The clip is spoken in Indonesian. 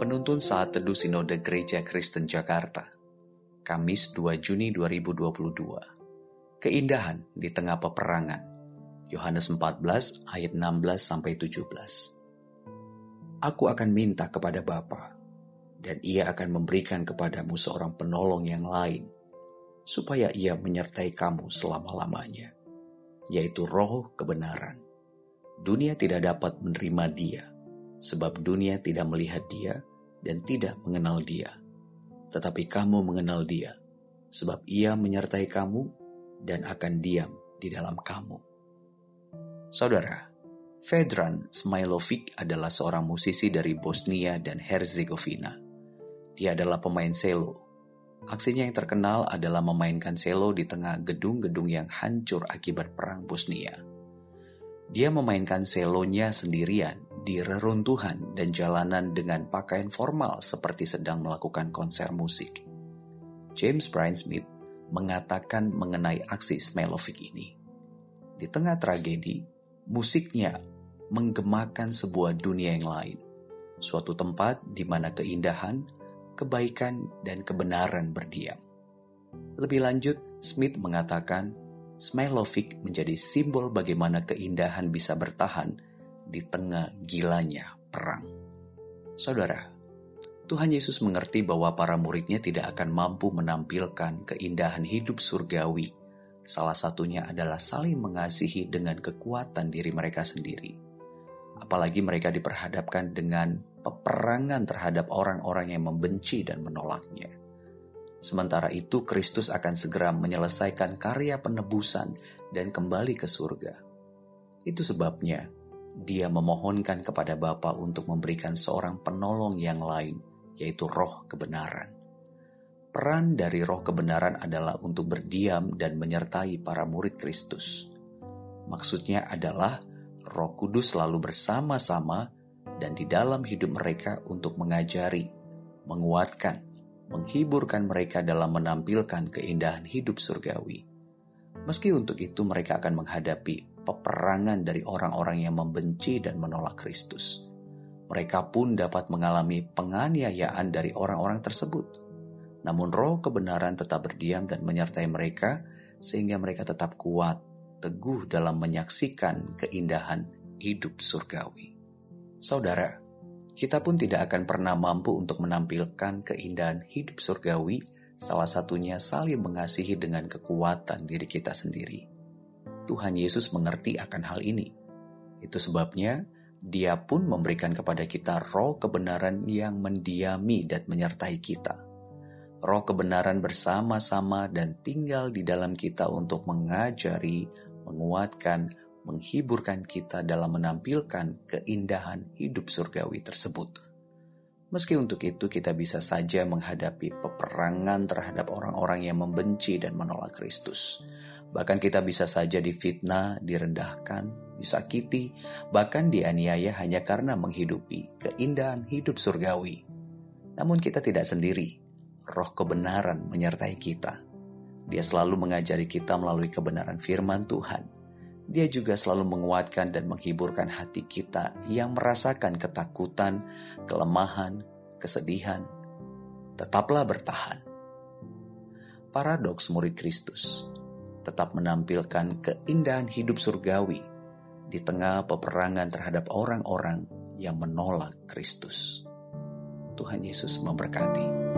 Penuntun Saat Teduh Sinode Gereja Kristen Jakarta Kamis 2 Juni 2022 Keindahan di tengah peperangan Yohanes 14 ayat 16-17 Aku akan minta kepada Bapa dan ia akan memberikan kepadamu seorang penolong yang lain supaya ia menyertai kamu selama-lamanya yaitu roh kebenaran. Dunia tidak dapat menerima dia sebab dunia tidak melihat dia dan tidak mengenal Dia, tetapi kamu mengenal Dia, sebab Ia menyertai kamu dan akan diam di dalam kamu. Saudara, Vedran Smailovic adalah seorang musisi dari Bosnia dan Herzegovina. Dia adalah pemain selo. Aksinya yang terkenal adalah memainkan selo di tengah gedung-gedung yang hancur akibat perang Bosnia. Dia memainkan selonya sendirian di reruntuhan dan jalanan dengan pakaian formal seperti sedang melakukan konser musik. James Bryan Smith mengatakan mengenai aksi Smelovic ini. Di tengah tragedi, musiknya menggemakan sebuah dunia yang lain, suatu tempat di mana keindahan, kebaikan, dan kebenaran berdiam. Lebih lanjut, Smith mengatakan, Smelovic menjadi simbol bagaimana keindahan bisa bertahan di tengah gilanya perang. Saudara, Tuhan Yesus mengerti bahwa para muridnya tidak akan mampu menampilkan keindahan hidup surgawi. Salah satunya adalah saling mengasihi dengan kekuatan diri mereka sendiri. Apalagi mereka diperhadapkan dengan peperangan terhadap orang-orang yang membenci dan menolaknya. Sementara itu, Kristus akan segera menyelesaikan karya penebusan dan kembali ke surga. Itu sebabnya dia memohonkan kepada Bapa untuk memberikan seorang penolong yang lain, yaitu roh kebenaran. Peran dari roh kebenaran adalah untuk berdiam dan menyertai para murid Kristus. Maksudnya adalah roh kudus selalu bersama-sama dan di dalam hidup mereka untuk mengajari, menguatkan, menghiburkan mereka dalam menampilkan keindahan hidup surgawi. Meski untuk itu mereka akan menghadapi peperangan dari orang-orang yang membenci dan menolak Kristus. Mereka pun dapat mengalami penganiayaan dari orang-orang tersebut. Namun roh kebenaran tetap berdiam dan menyertai mereka sehingga mereka tetap kuat, teguh dalam menyaksikan keindahan hidup surgawi. Saudara, kita pun tidak akan pernah mampu untuk menampilkan keindahan hidup surgawi, salah satunya saling mengasihi dengan kekuatan diri kita sendiri. Tuhan Yesus mengerti akan hal ini. Itu sebabnya dia pun memberikan kepada kita roh kebenaran yang mendiami dan menyertai kita. Roh kebenaran bersama-sama dan tinggal di dalam kita untuk mengajari, menguatkan, menghiburkan kita dalam menampilkan keindahan hidup surgawi tersebut. Meski untuk itu kita bisa saja menghadapi peperangan terhadap orang-orang yang membenci dan menolak Kristus Bahkan kita bisa saja difitnah, direndahkan, disakiti, bahkan dianiaya hanya karena menghidupi keindahan hidup surgawi. Namun kita tidak sendiri. Roh kebenaran menyertai kita. Dia selalu mengajari kita melalui kebenaran firman Tuhan. Dia juga selalu menguatkan dan menghiburkan hati kita yang merasakan ketakutan, kelemahan, kesedihan. Tetaplah bertahan. Paradoks murid Kristus tetap menampilkan keindahan hidup surgawi di tengah peperangan terhadap orang-orang yang menolak Kristus. Tuhan Yesus memberkati.